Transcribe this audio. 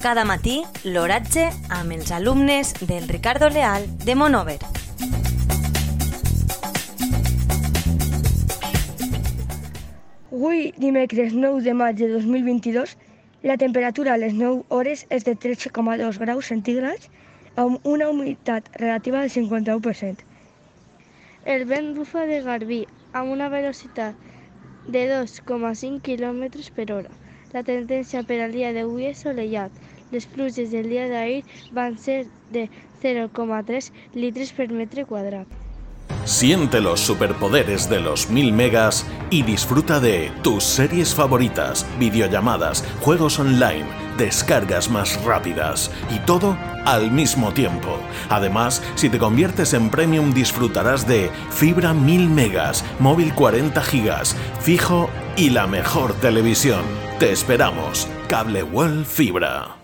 Cada matí, l'oratge amb els alumnes del Ricardo Leal de Monover. Avui, dimecres 9 de maig de 2022, la temperatura a les 9 hores és de 13,2 graus centígrads amb una humitat relativa del 51%. El vent bufa de Garbí amb una velocitat de 2,5 km per hora. La tendència per al dia d'avui és solellat. Les pluges del dia d'ahir van ser de 0,3 litres per metre quadrat. Siente los superpoderes de los 1000 megas y disfruta de tus series favoritas, videollamadas, juegos online, descargas más rápidas y todo al mismo tiempo. Además, si te conviertes en premium disfrutarás de fibra 1000 megas, móvil 40 gigas, fijo y la mejor televisión. Te esperamos. Cable World Fibra.